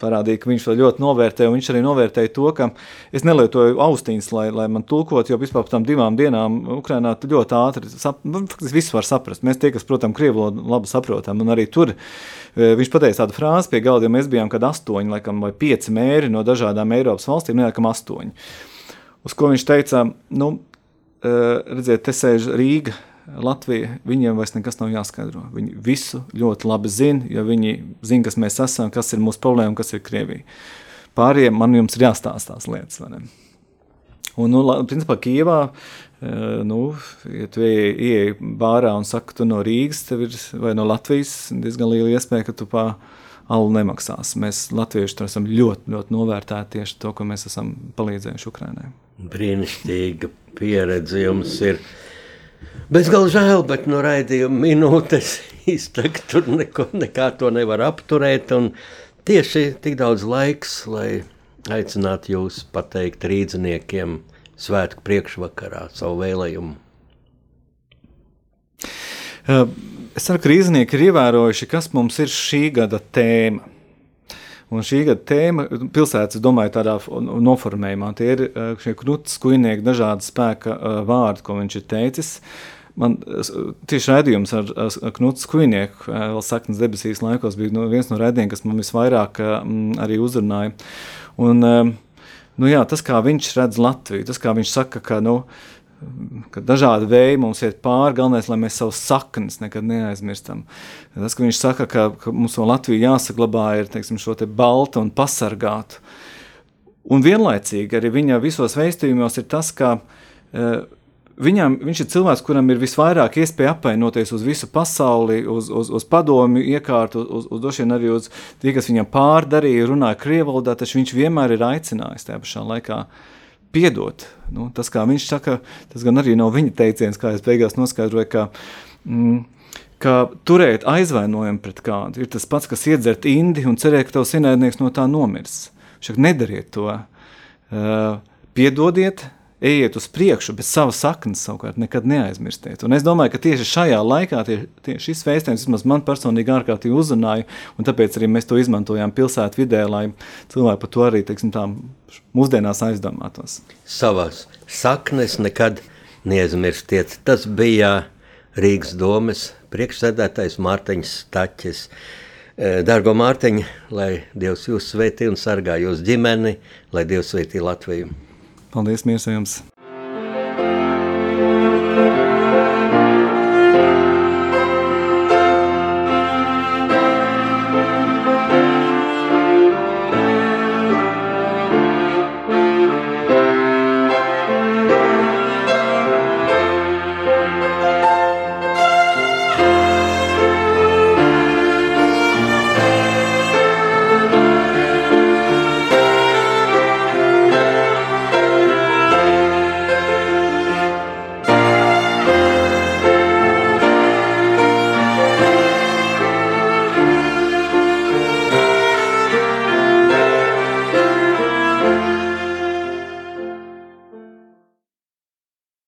parādīja, ka viņš to ļoti novērtēja. Viņš arī novērtēja to, ka es nelietoju austiņas, lai, lai man tulkot, jo vispār par tām divām dienām Ukrainā ļoti ātri sap, nu, viss var saprast. Mēs tie, kas, protams, krievu valodu labi saprotam, un arī tur e, viņš pateica tādu frāzi pie galda, jo mēs bijām kad astoņi, laikam, vai pieci mēri no dažādām Eiropas valstīm, neliekam astoņi. Uz ko viņš teica, nu, e, redziet, te sēž Rīga, Latvija, viņiem vairs nekas nav jāskaidro. Viņi visu ļoti labi zina, jo viņi zina, kas mēs esam, kas ir mūsu problēma, kas ir Krievija. Pārējiem man jums ir jāstāsta tās lietas. Un, nu, principā, Kijavā, eh, nu, ja tu ieej bārā un saki, tu no Rīgas ir, vai no Latvijas, diezgan liela iespēja, ka tu pa alu nemaksās. Mēs latvieši tur esam ļoti, ļoti novērtēti tieši to, ko mēs esam palīdzējuši Ukrainai. Brīnišķīga pieredze jums ir. Bezgalīgi žēl, bet no raidījuma minūtes izteikt tur neko, nekā to nevar apturēt. Tieši tik daudz laiks, lai aicinātu jūs pateikt rīzniekiem svētku priekšvakarā savu vēlējumu. Es ceru, ka rīznieki ir ievērojuši, kas mums ir šī gada tēma. Un šī gada tēma pilsētas, domāju, tādā noformējumā tie ir šie knuts, kujnieki, dažādi spēka vārdi, ko viņš ir teicis. Man tieši raidījums ar, ar Knuts Kujnieku, vēl saknes debesīs laikos, bija nu, viens no raidījumiem, kas man visvairāk arī uzrunāja. Un, nu jā, tas, kā viņš redz Latviju, tas, kā viņš saka, ka, nu, ka dažādi veidi mums iet pāri, galvenais, lai mēs savus saknes nekad neaizmirstam. Tas, ka viņš saka, ka, ka mums no Latviju jāsaglabā ir, teiksim, šo te baltu un pasargātu. Un vienlaicīgi arī viņa visos veistījumos ir tas, ka uh, Viņam, viņš ir cilvēks, kuram ir visvairāk iespēja apvainoties uz visu pasauli, uz, uz, uz padomu iekārtu, uz, uz došiem arī uz tie, kas viņam pārdarīja, runāja krievu valodā, taču viņš vienmēr ir aicinājis tajā pašā laikā piedot. Nu, tas, kā viņš saka, tas gan arī nav viņa teiciens, kā es beigās noskaidroju, ka, mm, ka turēt aizvainojumu pret kādu ir tas pats, kas iedzert indi un cerēt, ka tavs ienaidnieks no tā nomirs. Šak nedariet to. Uh, piedodiet, ejiet uz priekšu, bet savas saknes savukārt nekad neaizmirstiet. Un es domāju, ka tieši šajā laikā tie, tie, šis vismaz man personīgi ārkārtīgi uzrunāja, un tāpēc arī mēs to izmantojām pilsētu vidē, lai cilvēki par to arī, teiksim tā, mūsdienās aizdomātos. Savas saknes nekad neaizmirstiet. Tas bija Rīgas domas priekšsēdētājs Mārtiņš Staķis. Eh, Dargo Mārtiņ, lai Dievs jūs svētī un sargā jūs ģimeni, lai Dievs svētī Latviju. Paldies, Mīrs!